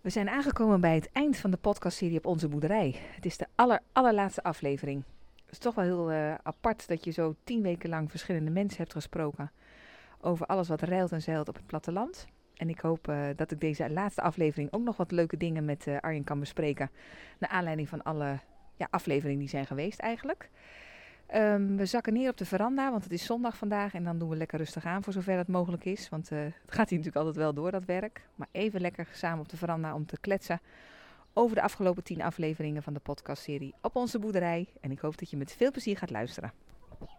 We zijn aangekomen bij het eind van de podcastserie op onze boerderij. Het is de aller, allerlaatste aflevering. Het is toch wel heel eh, apart dat je zo tien weken lang verschillende mensen hebt gesproken over alles wat ruilt en zeilt op het platteland. En ik hoop eh, dat ik deze laatste aflevering ook nog wat leuke dingen met eh, Arjen kan bespreken. Naar aanleiding van alle ja, afleveringen die zijn geweest eigenlijk. Ehm, we zakken neer op de veranda, want het is zondag vandaag. En dan doen we lekker rustig aan voor zover dat mogelijk is. Want eh, het gaat hier natuurlijk altijd wel door, dat werk. Maar even lekker samen op de veranda om te kletsen over de afgelopen tien afleveringen van de podcastserie op onze boerderij. En ik hoop dat je met veel plezier gaat luisteren.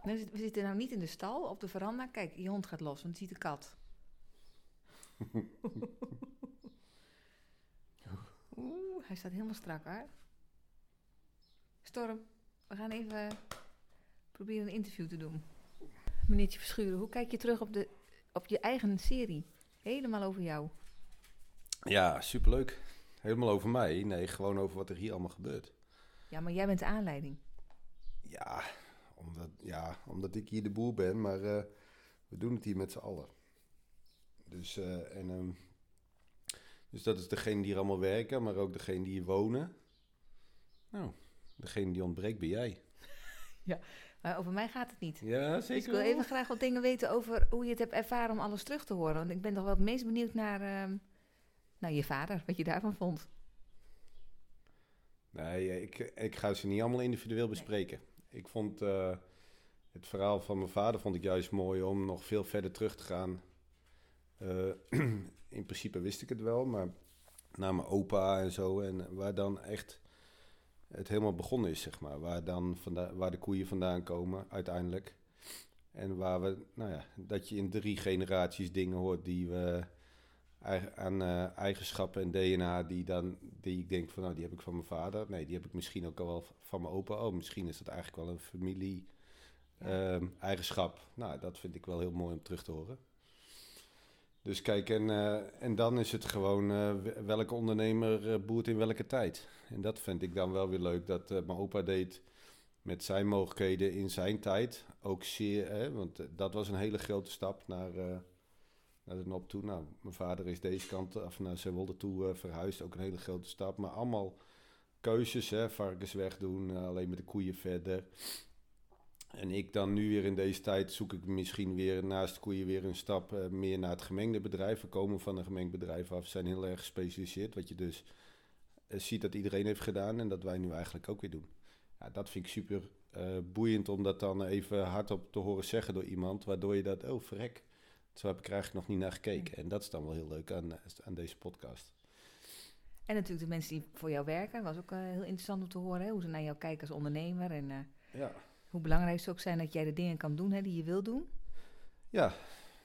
We zitten nou niet in de stal, op de veranda. Kijk, je hond gaat los, want ziet de kat. Oeh, hij staat helemaal strak, hè? Storm, we gaan even proberen een interview te doen. Meneertje Verschuren, hoe kijk je terug op, de, op je eigen serie? Helemaal over jou. Ja, superleuk. Helemaal over mij. Nee, gewoon over wat er hier allemaal gebeurt. Ja, maar jij bent de aanleiding. Ja, omdat, ja, omdat ik hier de boer ben, maar eh, we doen het hier met z'n allen. Dus, eh, en, ehm, dus dat is degene die hier allemaal werken, maar ook degene die hier wonen. Nou, degene die ontbreekt ben jij. Ja, maar over mij gaat het niet. Ja, zeker. Dus ik wil even graag wat dingen weten over hoe je het hebt ervaren om alles terug te horen. Want ik ben toch wel het meest benieuwd naar, ehm, naar je vader, wat je daarvan vond. Nee, ik, ik ga ze niet allemaal individueel bespreken. Ik vond eh, het verhaal van mijn vader vond ik juist mooi om nog veel verder terug te gaan. Eh, in principe wist ik het wel, maar naar mijn opa en zo. En waar dan echt het helemaal begonnen is, zeg maar. Waar, dan vanda waar de koeien vandaan komen uiteindelijk. En waar we, nou ja, dat je in drie generaties dingen hoort die we aan uh, eigenschappen en DNA die dan, die ik denk van, nou, die heb ik van mijn vader. Nee, die heb ik misschien ook al wel van mijn opa. Oh, misschien is dat eigenlijk wel een familie ehm, eigenschap. Nou, dat vind ik wel heel mooi om terug te horen. Dus kijk, en, uh, en dan is het gewoon uh, welke ondernemer boert in welke tijd. En dat vind ik dan wel weer leuk dat mijn opa deed met zijn mogelijkheden in zijn tijd. Ook zeer, hè, want dat was een hele grote stap naar naar de Nop toe. Nou, mijn vader is deze kant af naar Zeewolde toe verhuisd. Ook een hele grote stap. Maar allemaal keuzes. Hè, varkens wegdoen, alleen met de koeien verder. En ik dan nu weer in deze tijd zoek ik misschien weer naast koeien weer een stap uh, meer naar het gemengde bedrijf. We komen van een gemengd bedrijf af, zijn heel erg gespecialiseerd. Wat je dus ziet dat iedereen heeft gedaan en dat wij nu eigenlijk ook weer doen. Ja, dat vind ik super boeiend om dat dan even hardop te horen zeggen door iemand. Waardoor je dat, oh verrek, zo heb ik er eigenlijk nog niet naar gekeken. En dat is dan wel heel leuk aan, aan deze podcast. En natuurlijk de mensen die voor jou werken. was ook heel interessant om te horen. Hè? Hoe ze naar jou kijken als ondernemer. En ja. Hoe belangrijk het ook zijn dat jij de dingen kan doen hè, die je wil doen. Ja,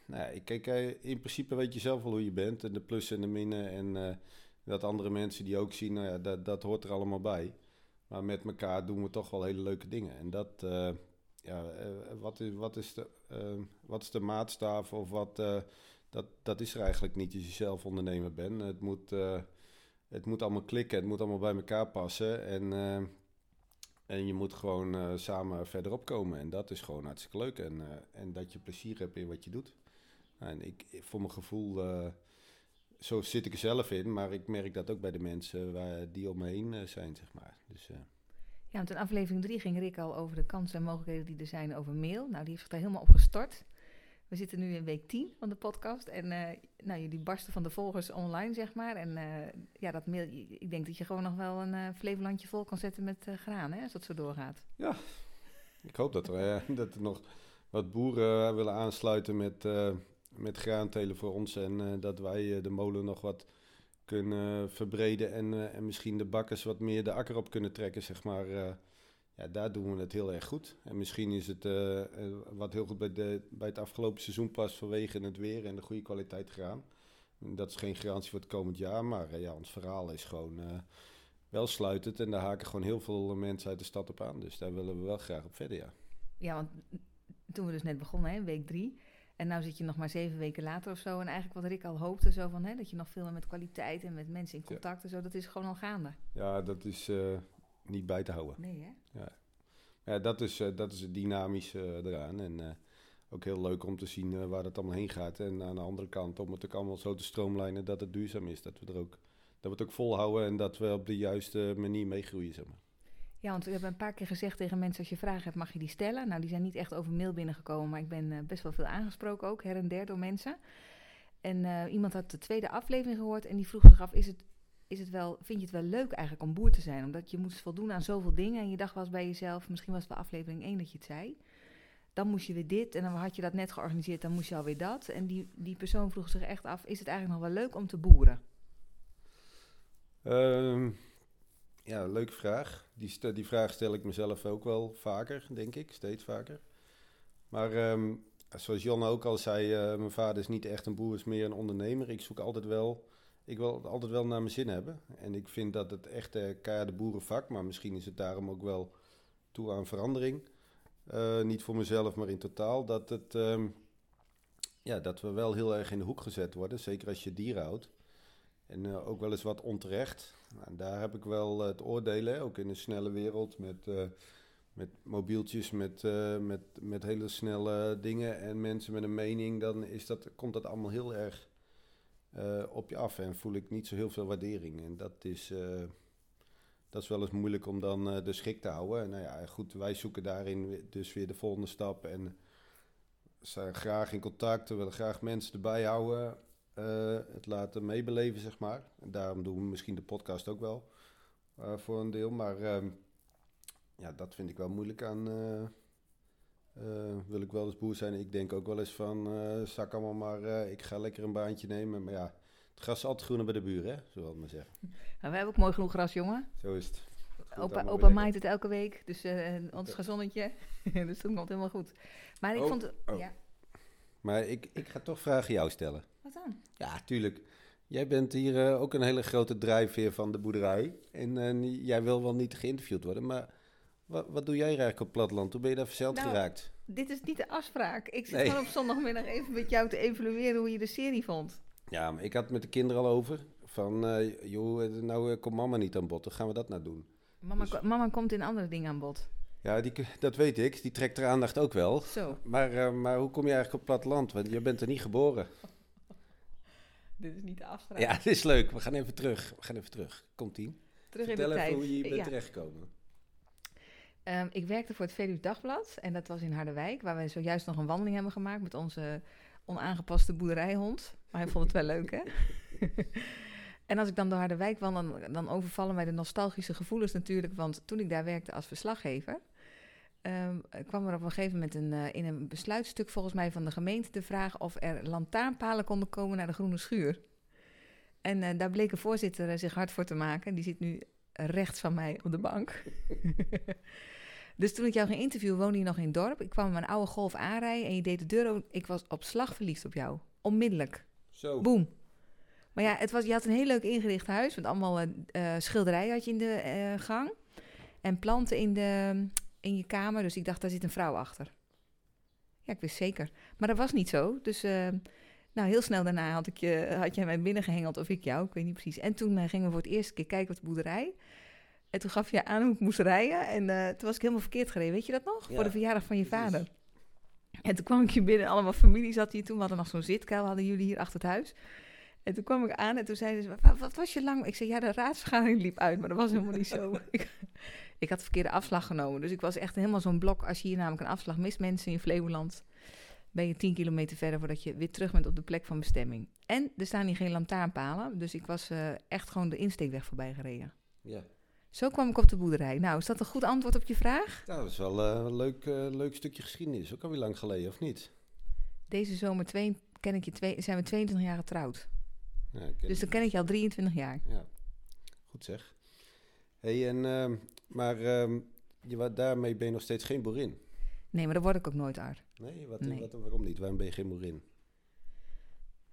nou kijk, uh, in principe weet je zelf wel hoe je bent. En de plussen en de minnen. En dat andere mensen die ook zien, nou ja, dat, dat hoort er allemaal bij. Maar met elkaar doen we toch wel hele leuke dingen. En dat, ja, wat, is, wat, is de, uh, wat is de maatstaf of wat, uh, dat, dat is er eigenlijk niet als je zelf ondernemer bent. Het moet, uh, het moet allemaal klikken, het moet allemaal bij elkaar passen en, en je moet gewoon samen verderop komen. En dat is gewoon hartstikke leuk en, en dat je plezier hebt in wat je doet. En ik, voor mijn gevoel, zo zit ik er zelf in, maar ik merk dat ook bij de mensen waar, die om me heen zijn, zeg maar. Dus, ja, want in aflevering 3 ging Rick al over de kansen en mogelijkheden die er zijn over mail. Nou, die heeft zich daar helemaal op gestort. We zitten nu in week 10 van de podcast. En uh, nou, jullie barsten van de volgers online, zeg maar. En uh, ja, dat mail, ik denk dat je gewoon nog wel een uh, Flevolandje vol kan zetten met graan, hè, als dat zo doorgaat. Ja, ik hoop dat er, dat er nog wat boeren willen aansluiten met, met graantelen voor ons. En dat wij de molen nog wat kunnen verbreden en, en misschien de bakkers wat meer de akker op kunnen trekken, zeg maar. Uh, ja, daar doen we het heel erg goed. En misschien is het uh, wat heel goed bij, de, bij het afgelopen seizoen pas vanwege het weer en de goede kwaliteit gegaan. Dat is geen garantie voor het komend jaar, maar ja, ons verhaal is gewoon wel sluitend. En daar haken gewoon heel veel mensen uit de stad op aan. Dus daar willen we wel graag op verder, ja. Ja, want toen we dus net begonnen, hè, week drie en nou zit je nog maar zeven weken later of zo. En eigenlijk wat Rick al hoopte, zo van, hè, dat je nog veel meer met kwaliteit en met mensen in contact en zo, dat is gewoon al gaande. Ja, dat is uh, niet bij te houden. Nee, hè? Ja, ja dat, is, uh, dat is het dynamische uh, eraan. En ook heel leuk om te zien waar dat allemaal heen gaat. En aan de andere kant om het ook allemaal zo te stroomlijnen dat het duurzaam is. Dat we er ook dat we het ook volhouden en dat we op de juiste manier meegroeien, zeg maar. Ja, want we hebben een paar keer gezegd tegen mensen: als je vragen hebt, mag je die stellen. Nou, die zijn niet echt over mail binnengekomen, maar ik ben eh, best wel veel aangesproken ook, her en der door mensen. En eh, iemand had de tweede aflevering gehoord en die vroeg zich af: is het, is het wel, vind je het wel leuk eigenlijk om boer te zijn? Omdat je moest voldoen aan zoveel dingen en je dacht was bij jezelf, misschien was het bij aflevering 1 dat je het zei. Dan moest je weer dit en dan had je dat net georganiseerd, dan moest je alweer dat. En die, die persoon vroeg zich echt af: is het eigenlijk nog wel leuk om te boeren? Ehm, ja, leuke vraag. Die, die vraag stel ik mezelf ook wel vaker, denk ik. Steeds vaker. Maar ehm, zoals Jan ook al zei, uh, mijn vader is niet echt een boer, is meer een ondernemer. Ik zoek altijd wel, ik wil het altijd wel naar mijn zin hebben. En ik vind dat het echt een keiharde boerenvak, maar misschien is het daarom ook wel toe aan verandering. Uh, niet voor mezelf, maar in totaal. Dat, het, um, ja, dat we wel heel erg in de hoek gezet worden, zeker als je dieren houdt. En uh, ook wel eens wat onterecht. Nou, daar heb ik wel uh, het oordelen, ook in een snelle wereld met, uh, met mobieltjes, met, met, met hele snelle dingen en mensen met een mening. Dan is dat, komt dat allemaal heel erg op je af en voel ik niet zo heel veel waardering. En dat is, dat is wel eens moeilijk om dan de schik te houden. En nou ja, goed, wij zoeken daarin dus weer de volgende stap en zijn graag in contact, we willen graag mensen erbij houden. Het laten meebeleven, zeg maar. En daarom doen we misschien de podcast ook wel voor een deel. Maar uh, ja, dat vind ik wel moeilijk aan. Eh, wil ik wel eens boer zijn? Ik denk ook wel eens van, zak allemaal maar, ik ga lekker een baantje nemen. Maar ja, het gras is altijd groener bij de buren, hè? zullen we maar zeggen. Nou, wij hebben ook mooi genoeg gras, jongen. Zo is het. Opa, opa maait het elke week, dus ons gezonnetje. dus dat komt helemaal goed. Maar ik oh, vond... Oh. Ja. Maar ik, ik ga toch vragen jou stellen. Wat dan? Ja, tuurlijk. Jij bent hier uh, ook een hele grote drijfveer van de boerderij. En uh, jij wil wel niet geïnterviewd worden, maar wat, wat doe jij eigenlijk op platteland? Hoe ben je daar verzeld nou, geraakt? Dit is niet de afspraak. Ik zit Nee. gewoon op zondagmiddag even met jou te evalueren hoe je de serie vond. Ja, maar ik had het met de kinderen al over. Van, eh, joh, nou eh, komt mama niet aan bod. Dan gaan we dat nou doen. Mama, Dus- mama komt in andere dingen aan bod. Ja, die, dat weet ik. Die trekt er aandacht ook wel. Zo, Maar, eh, maar hoe kom je eigenlijk op platteland? Want je bent er niet geboren. dit is niet de afspraak. Ja, het is leuk. We gaan even terug. We gaan even terug. Komt-ie. Terug Vertel in de even tijd. hoe je hier bent Ja. terechtgekomen. Ehm, ik werkte voor het Veluwe Dagblad en dat was in Harderwijk, waar we zojuist nog een wandeling hebben gemaakt met onze onaangepaste boerderijhond. Maar hij vond het wel leuk, hè? en als ik dan door Harderwijk wandel, dan, overvallen mij de nostalgische gevoelens natuurlijk, want toen ik daar werkte als verslaggever, ehm, kwam er op een gegeven moment een, eh, in een besluitstuk volgens mij van de gemeente de vraag of er lantaarnpalen konden komen naar de Groene Schuur. En eh, daar bleek een voorzitter eh, zich hard voor te maken. Die zit nu rechts van mij op de bank. dus toen ik jou ging interviewen, woonde je nog in het dorp. Ik kwam met mijn oude golf aanrijden en je deed de deur open. Ik was op slag verliefd op jou. Onmiddellijk. Zo. Boom. Maar ja, het was, je had een heel leuk ingericht huis. Met allemaal eh, schilderijen had je in de eh, gang. En planten in, de, in je kamer. Dus ik dacht, daar zit een vrouw achter. Ja, ik wist zeker. Maar dat was niet zo. Dus nou, heel snel daarna had, ik je, had jij mij binnengehengeld of ik jou. Ik weet niet precies. En toen gingen we voor het eerste keer kijken op de boerderij. En toen gaf je aan hoe ik moest rijden. En eh, toen was ik helemaal verkeerd gereden. Weet je dat nog? Ja, voor de verjaardag van je precies. vader. En toen kwam ik je binnen. Allemaal familie zat hier toen. We hadden nog zo'n zitkuil. Hadden jullie hier achter het huis. En toen kwam ik aan en toen zeiden ze, "Wa- wat was je lang? Ik zei, ja, de raadsvergadering liep uit, maar dat was helemaal niet zo. ik, ik had de verkeerde afslag genomen, dus ik was echt helemaal zo'n blok. Als je hier namelijk een afslag mist, mensen in Flevoland, ben je 10 kilometer verder voordat je weer terug bent op de plek van bestemming. En er staan hier geen lantaarnpalen, dus ik was eh, echt gewoon de insteekweg voorbij gereden. Ja. Zo kwam ik op de boerderij. Nou, is dat een goed antwoord op je vraag? Nou, dat is wel eh, een leuk, eh, leuk stukje geschiedenis. Ook alweer lang geleden, of niet? Deze zomer twee, ken ik je twee, zijn we 22 jaar getrouwd. Ja, Dus dan ken ik je al 23 jaar. Ja, goed zeg. hey, en, ehm, maar ehm, je, daarmee ben je nog steeds geen boerin? Nee, maar dat word ik ook nooit, Art. Nee? Wat, Nee. Wat, waarom niet? Waarom ben je geen boerin?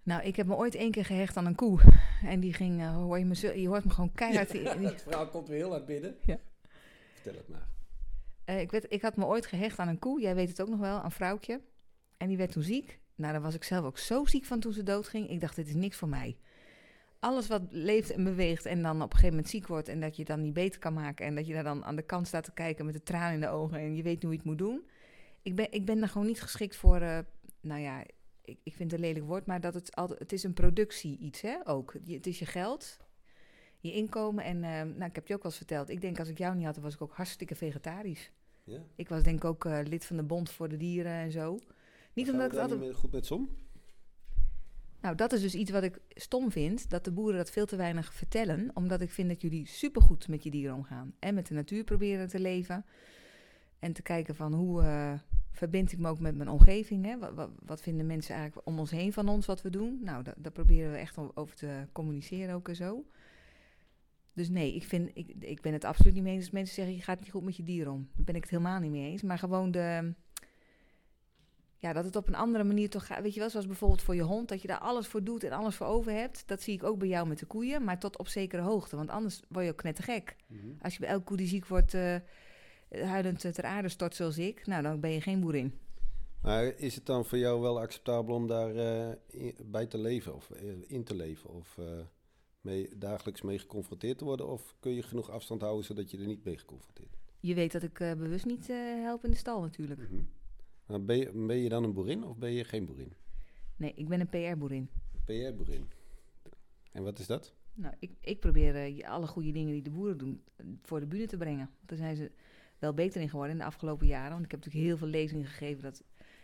Nou, ik heb me ooit één keer gehecht aan een koe. En die ging, eh, hoor je, me zo, je hoort me gewoon keihard. die- die- het verhaal komt weer heel hard binnen. Ja. Vertel het maar. Eh, ik, weet, ik had me ooit gehecht aan een koe. Jij weet het ook nog wel, een vrouwtje. En die werd toen ziek. Nou, daar was ik zelf ook zo ziek van toen ze doodging. Ik dacht, dit is niks voor mij. Alles wat leeft en beweegt en dan op een gegeven moment ziek wordt... en dat je dan niet beter kan maken... en dat je daar dan aan de kant staat te kijken met de tranen in de ogen... en je weet niet hoe je het moet doen. Ik ben, ik ben daar gewoon niet geschikt voor... eh, nou ja, ik, ik vind het een lelijk woord... maar dat het, altijd, het is een productie iets, hè, ook. Je, het is je geld. je inkomen. En ehm, nou, ik heb je ook wel eens verteld, ik denk als ik jou niet had, dan was ik ook hartstikke vegetarisch. Ja? Ik was denk ik ook eh, lid van de Bond voor de Dieren en zo. Niet omdat ik het altijd... goed met som? Nou, dat is dus iets wat ik stom vind, dat de boeren dat veel te weinig vertellen. Omdat ik vind dat jullie supergoed met je dieren omgaan. En met de natuur proberen te leven. En te kijken van hoe eh, verbind ik me ook met mijn omgeving. Hè? Wat, wat, wat vinden mensen eigenlijk om ons heen van ons wat we doen? Nou, da- daar proberen we echt over te communiceren ook en zo. Dus nee, ik, vind, ik, ik ben het absoluut niet mee eens als mensen zeggen... je gaat niet goed met je dieren om. Daar ben ik het helemaal niet mee eens. Maar gewoon de... Ja, dat het op een andere manier toch gaat. Weet je wel, zoals bijvoorbeeld voor je hond, dat je daar alles voor doet en alles voor over hebt. Dat zie ik ook bij jou met de koeien, maar tot op zekere hoogte. Want anders word je ook knettergek. Mhm. Als je bij elke koe die ziek wordt, eh, huilend ter aarde stort zoals ik, nou dan ben je geen boerin. Maar is het dan voor jou wel acceptabel om daar eh, in- bij te leven of eh, in te leven? Of eh, mee, dagelijks mee geconfronteerd te worden? Of kun je genoeg afstand houden zodat je er niet mee geconfronteerd wordt? Je weet dat ik bewust niet help in de stal natuurlijk. Mhm. Ben, je, ben je dan een boerin of ben je geen boerin? Nee, ik ben een PR-boerin. PR-boerin. En wat is dat? Nou, ik, ik probeer alle goede dingen die de boeren doen voor de bühne te brengen. Daar zijn ze wel beter in geworden in de afgelopen jaren. Want ik heb natuurlijk heel veel lezingen gegeven dat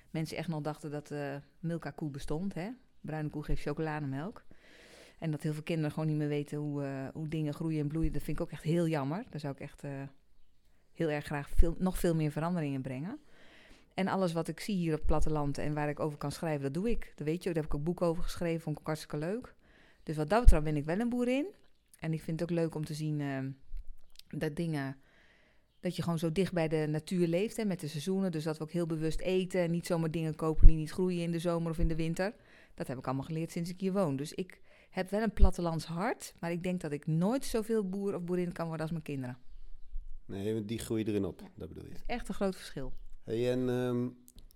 mensen echt nog dachten dat eh Milka koe bestond. Hè? Bruine koe geeft chocolademelk. En dat heel veel kinderen gewoon niet meer weten hoe, eh, hoe dingen groeien en bloeien. Dat vind ik ook echt heel jammer. Daar zou ik echt eh, heel erg graag veel, nog veel meer veranderingen brengen. En alles wat ik zie hier op het platteland en waar ik over kan schrijven, dat doe ik. Dat weet je. Daar heb ik ook boek over geschreven. Vond ik hartstikke leuk. Dus wat dat betreft ben ik wel een boerin. En ik vind het ook leuk om te zien dat dingen. Dat je gewoon zo dicht bij de natuur leeft hè, met de seizoenen. Dus dat we ook heel bewust eten. En niet zomaar dingen kopen die niet groeien in de zomer of in de winter. Dat heb ik allemaal geleerd sinds ik hier woon. Dus ik heb wel een plattelands hart. Maar ik denk dat ik nooit zoveel boer of boerin kan worden als mijn kinderen. Nee, die groeien erin op. Dat bedoel je. Dat is echt een groot verschil. Hey, en ehm,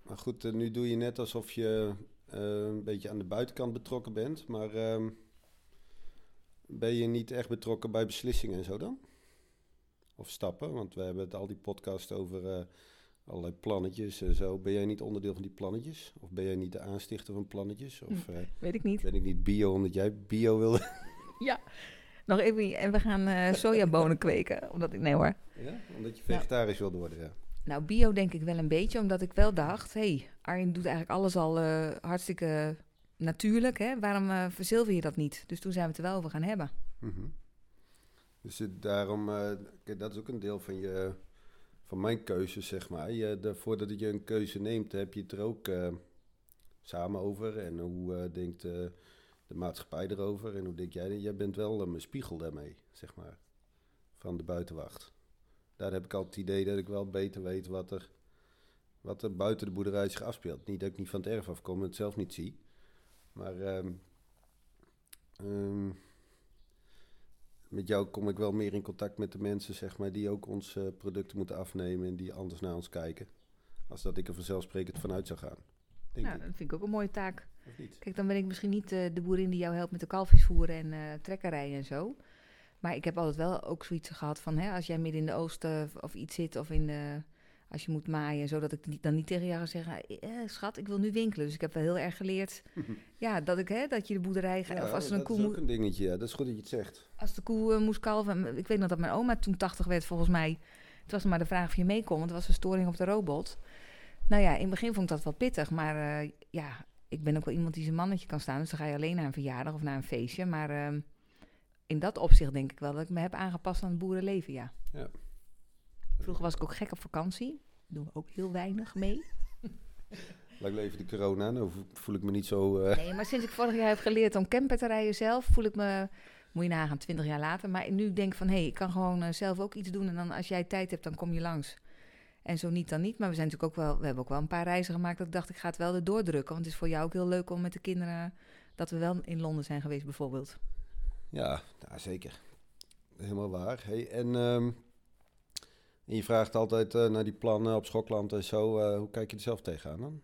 maar goed, eh, nu doe je net alsof je eh, een beetje aan de buitenkant betrokken bent. Maar ehm, ben je niet echt betrokken bij beslissingen en zo dan? Of stappen? Want we hebben het al die podcast over eh, allerlei plannetjes en zo. Ben jij niet onderdeel van die plannetjes? Of ben jij niet de aanstichter van plannetjes? Of eh, Weet ik niet. ben ik niet bio omdat jij bio wilde? Nog even. En we gaan eh, sojabonen kweken. Omdat ik. Nee hoor. ja? Omdat je vegetarisch wilde worden, ja. Nou, bio denk ik wel een beetje, omdat ik wel dacht... hé, hey, Arjen doet eigenlijk alles al eh, hartstikke natuurlijk, hè? Waarom eh verzilver je dat niet? Dus toen zijn we het er wel over gaan hebben. Mhm. Dus daarom, eh, kijk, dat is ook een deel van, je, van mijn keuze, zeg maar. Je, de, voordat je een keuze neemt, heb je het er ook eh, samen over. En hoe eh, denkt de maatschappij erover? En hoe denk jij? Jij bent wel mijn spiegel daarmee, zeg maar, van de buitenwacht. Daar heb ik altijd het idee dat ik wel beter weet wat er, wat er buiten de boerderij zich afspeelt. Niet dat ik niet van het erf afkom en het zelf niet zie. Maar ehm, ehm, met jou kom ik wel meer in contact met de mensen, zeg maar, die ook onze eh, producten moeten afnemen en die anders naar ons kijken. Als dat ik er vanzelfsprekend vanuit zou gaan. Denk Nou, ik, dat vind ik ook een mooie taak. of niet? Kijk, dan ben ik misschien niet eh, de boerin die jou helpt met de kalfjes voeren en eh trekkerij en zo. Maar ik heb altijd wel ook zoiets gehad van, hè, als jij midden in de oosten of, of iets zit of in de, als je moet maaien en zo, dat ik dan niet tegen jou ga zeggen, eh, schat, ik wil nu winkelen. Dus ik heb wel heel erg geleerd, ja, dat ik, hè, dat je de boerderij gaat, Ja, of als er een dat koe is ook een dingetje, ja. Dat is goed dat je het zegt. als de koe eh, moest kalven. Ik weet nog dat mijn oma toen 80 werd, volgens mij. Het was maar de vraag of je mee kon, want er was een storing op de robot. Nou ja, in het begin vond ik dat wel pittig. Maar eh, ja, ik ben ook wel iemand die zijn mannetje kan staan. Dus dan ga je alleen naar een verjaardag of naar een feestje. Maar ehm, in dat opzicht denk ik wel dat ik me heb aangepast aan het boerenleven, ja. Vroeger was ik ook gek op vakantie. Doen we ook heel weinig mee. Lang leven de corona, nou vo- voel ik me niet zo... eh, Nee, maar sinds ik vorig jaar heb geleerd om camper te rijden zelf, voel ik me, moet je nagaan, 20 jaar later. Maar nu denk ik van, hé, hey, ik kan gewoon eh, zelf ook iets doen. En dan als jij tijd hebt, dan kom je langs. En zo niet, dan niet. Maar we zijn natuurlijk ook wel, we hebben ook wel een paar reizen gemaakt dat ik dacht, ik ga het wel erdoor drukken. Want het is voor jou ook heel leuk om met de kinderen, dat we wel in Londen zijn geweest bijvoorbeeld. Ja, nou, zeker. Helemaal waar. Hey, en, ehm, en je vraagt altijd eh, naar die plannen op Schokland en zo. eh, hoe kijk je er zelf tegenaan dan?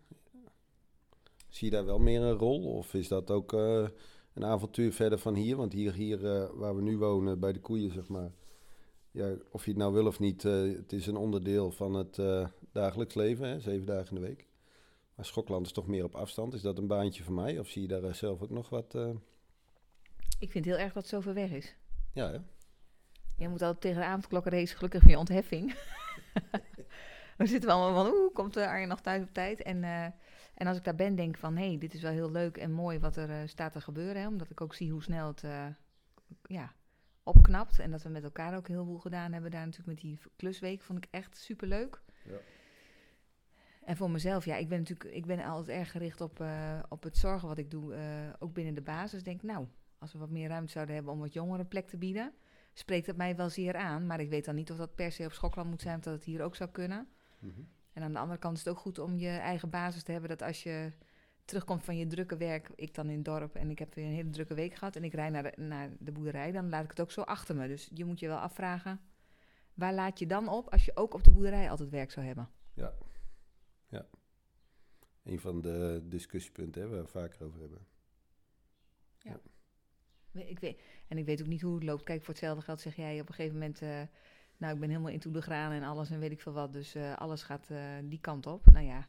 Zie je daar wel meer een rol? Of is dat ook eh, een avontuur verder van hier? Want hier, hier waar we nu wonen, bij de koeien, zeg maar. Ja, of je het nou wil of niet, het is een onderdeel van het dagelijks leven, hè, zeven dagen in de week. Maar Schokland is toch meer op afstand. Is dat een baantje voor mij? Of zie je daar zelf ook nog wat... Ik vind heel erg dat ver weg is. Ja, hè? Jij moet altijd tegen de avondklok racen, gelukkig van je ontheffing. Dan zitten we allemaal van, oeh, komt Arjen nog thuis op tijd? En, uh, en als ik daar ben, denk ik van, hé, hey, dit is wel heel leuk en mooi wat er uh, staat te gebeuren. Hè? Omdat ik ook zie hoe snel het ja, opknapt. En dat we met elkaar ook heel veel gedaan hebben daar natuurlijk met die klusweek. Vond ik echt super leuk. Ja. En voor mezelf, ja, ik ben natuurlijk ik ben altijd erg gericht op, op het zorgen wat ik doe, ook binnen de basis. Denk, nou, als we wat meer ruimte zouden hebben om wat jongeren plek te bieden, spreekt dat mij wel zeer aan. Maar ik weet dan niet of dat per se op Schokland moet zijn, of dat het hier ook zou kunnen. Mm -hmm. En aan de andere kant is het ook goed om je eigen basis te hebben. Dat als je terugkomt van je drukke werk, ik dan in het dorp en ik heb weer een hele drukke week gehad en ik rijd naar de, naar de boerderij, dan laat ik het ook zo achter me. Dus je moet je wel afvragen, waar laat je dan op als je ook op de boerderij altijd werk zou hebben? Ja, ja. Een van de discussiepunten hè, waar we vaker over hebben. Ja. ja. Ik weet, en ik weet ook niet hoe het loopt. Kijk, voor hetzelfde geld zeg jij op een gegeven moment... Uh, nou, ik ben helemaal into de graan en alles en weet ik veel wat. Dus uh, alles gaat uh, die kant op. Nou ja,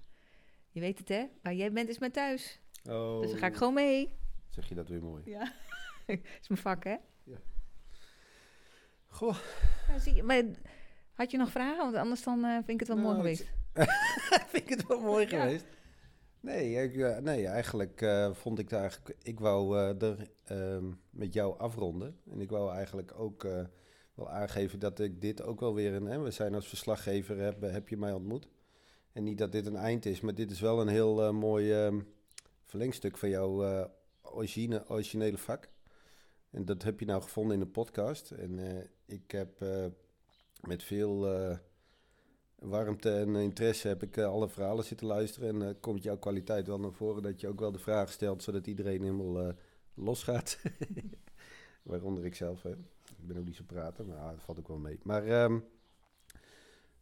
je weet het hè. Waar jij bent is mijn thuis. Oh. Dus dan ga ik gewoon mee. Zeg je dat weer mooi. Ja, is mijn vak hè. Ja. Goh. Zie je, maar had je nog vragen? Want anders dan vind ik het wel nou, mooi geweest. vind ik het wel mooi geweest. Nee, ik, uh, nee eigenlijk uh, vond ik daar eigenlijk. Ik wou uh, er ehm, met jou afronden. En ik wou eigenlijk ook wel aangeven dat ik dit ook wel weer een. We zijn als verslaggever, heb, heb je mij ontmoet. En niet dat dit een eind is, maar dit is wel een heel mooi ehm, verlengstuk van jouw origine, originele vak. En dat heb je nou gevonden in de podcast. En ik heb met veel warmte en interesse heb ik uh, alle verhalen zitten luisteren. En uh, komt jouw kwaliteit wel naar voren dat je ook wel de vragen stelt, zodat iedereen helemaal uh, losgaat. Waaronder ik zelf. Hè. Ik ben ook niet zo praten, maar ah, dat valt ook wel mee. Maar um,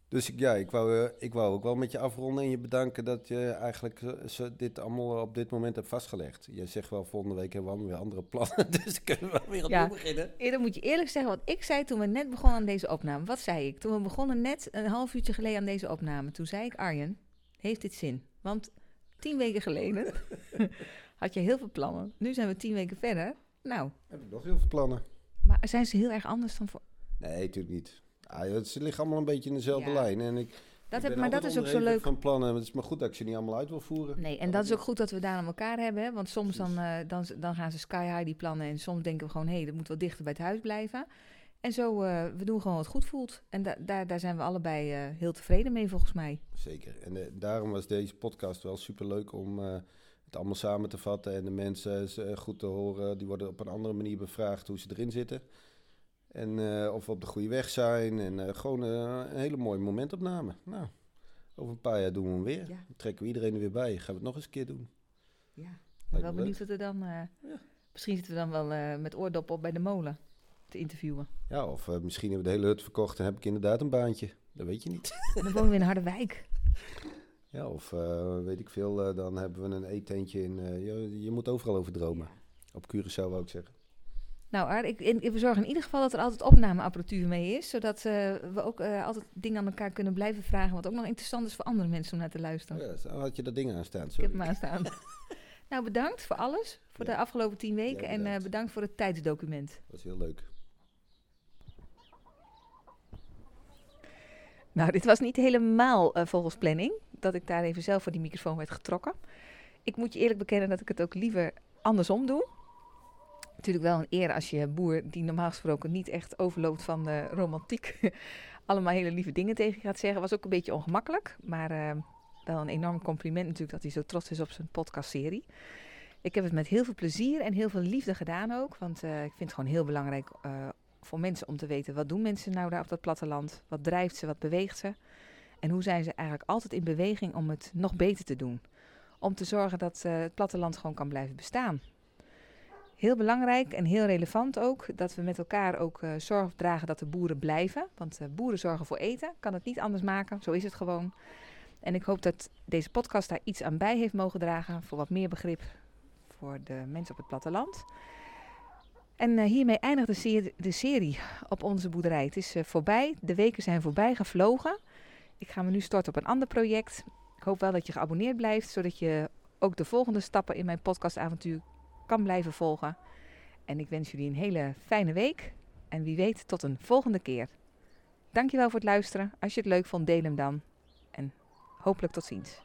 dus ja, ik wou, ik wou ook wel met je afronden en je bedanken dat je eigenlijk zo dit allemaal op dit moment hebt vastgelegd. Je zegt wel, volgende week hebben we allemaal weer andere plannen, dus kunnen we weer opnieuw ja, beginnen. Eerder moet je eerlijk zeggen wat ik zei toen we net begonnen aan deze opname. Wat zei ik? Toen we begonnen net een half uurtje geleden aan deze opname, toen zei ik, Arjen, heeft dit zin? Want tien weken geleden had je heel veel plannen. Nu zijn we tien weken verder. Nou. Heb ik nog heel veel plannen. Maar zijn ze heel erg anders dan voor... Nee, natuurlijk niet. Ah, ze liggen allemaal een beetje in dezelfde ja. lijn. En ik, dat ik heb, maar dat is ook zo leuk. van plannen. Het is maar goed dat ik ze niet allemaal uit wil voeren. Nee, en dat is ook goed dat we daar aan elkaar hebben. Hè? Want soms dan, uh, dan, dan gaan ze sky high die plannen. En soms denken we gewoon, hé, hey, dat moet wel dichter bij het huis blijven. En zo, uh, we doen gewoon wat goed voelt. En da daar, daar zijn we allebei uh, heel tevreden mee, volgens mij. Zeker. En daarom was deze podcast wel super leuk om het allemaal samen te vatten. En de mensen goed te horen. Die worden op een andere manier bevraagd hoe ze erin zitten. En uh, of we op de goede weg zijn. En uh, gewoon uh, een hele mooie momentopname. Nou, over een paar jaar doen we hem weer. Ja. Dan trekken we iedereen er weer bij. Gaan we het nog eens een keer doen. Ja, ik ben wel benieuwd wat er dan... Ja. Misschien zitten we dan wel met oordop op bij de molen te interviewen. Ja, of misschien hebben we de hele hut verkocht en heb ik inderdaad een baantje. Dat weet je niet. En dan wonen we in Harderwijk. Ja, of weet ik veel, dan hebben we een eetentje in... Je, je, moet overal over dromen. Ja. Op Curaçao zou ik zeggen. Nou, ik, ik, we zorgen in ieder geval dat er altijd opnameapparatuur mee is. Zodat uh, we ook uh, altijd dingen aan elkaar kunnen blijven vragen. Wat ook nog interessant is voor andere mensen om naar te luisteren. Ja, dan had je dat ding aanstaan. Sorry. Ik heb hem aanstaan. nou, bedankt voor alles. Voor ja. de afgelopen tien weken. Ja, en uh, bedankt voor het tijdsdocument. Dat was heel leuk. Nou, dit was niet helemaal volgens planning. Dat ik daar even zelf voor die microfoon werd getrokken. Ik moet je eerlijk bekennen dat ik het ook liever andersom doe natuurlijk wel een eer als je boer, die normaal gesproken niet echt overloopt van de romantiek, allemaal hele lieve dingen tegen gaat zeggen. Was ook een beetje ongemakkelijk, maar uh, wel een enorm compliment natuurlijk dat hij zo trots is op zijn podcastserie. Ik heb het met heel veel plezier en heel veel liefde gedaan ook, want uh, ik vind het gewoon heel belangrijk uh, voor mensen om te weten wat doen mensen nou daar op dat platteland, wat drijft ze, wat beweegt ze en hoe zijn ze eigenlijk altijd in beweging om het nog beter te doen. Om te zorgen dat het platteland gewoon kan blijven bestaan heel belangrijk en heel relevant ook dat we met elkaar ook uh, zorg dragen dat de boeren blijven. Want uh, boeren zorgen voor eten, kan het niet anders maken, zo is het gewoon. En ik hoop dat deze podcast daar iets aan bij heeft mogen dragen voor wat meer begrip voor de mensen op het platteland. En uh, hiermee eindigt de, de serie op onze boerderij. Het is voorbij, de weken zijn voorbij gevlogen. Ik ga me nu starten op een ander project. Ik hoop wel dat je geabonneerd blijft, zodat je ook de volgende stappen in mijn podcastavontuur kan blijven volgen. En ik wens jullie een hele fijne week. En wie weet tot een volgende keer. Dankjewel voor het luisteren. Als je het leuk vond, deel hem dan. En hopelijk tot ziens.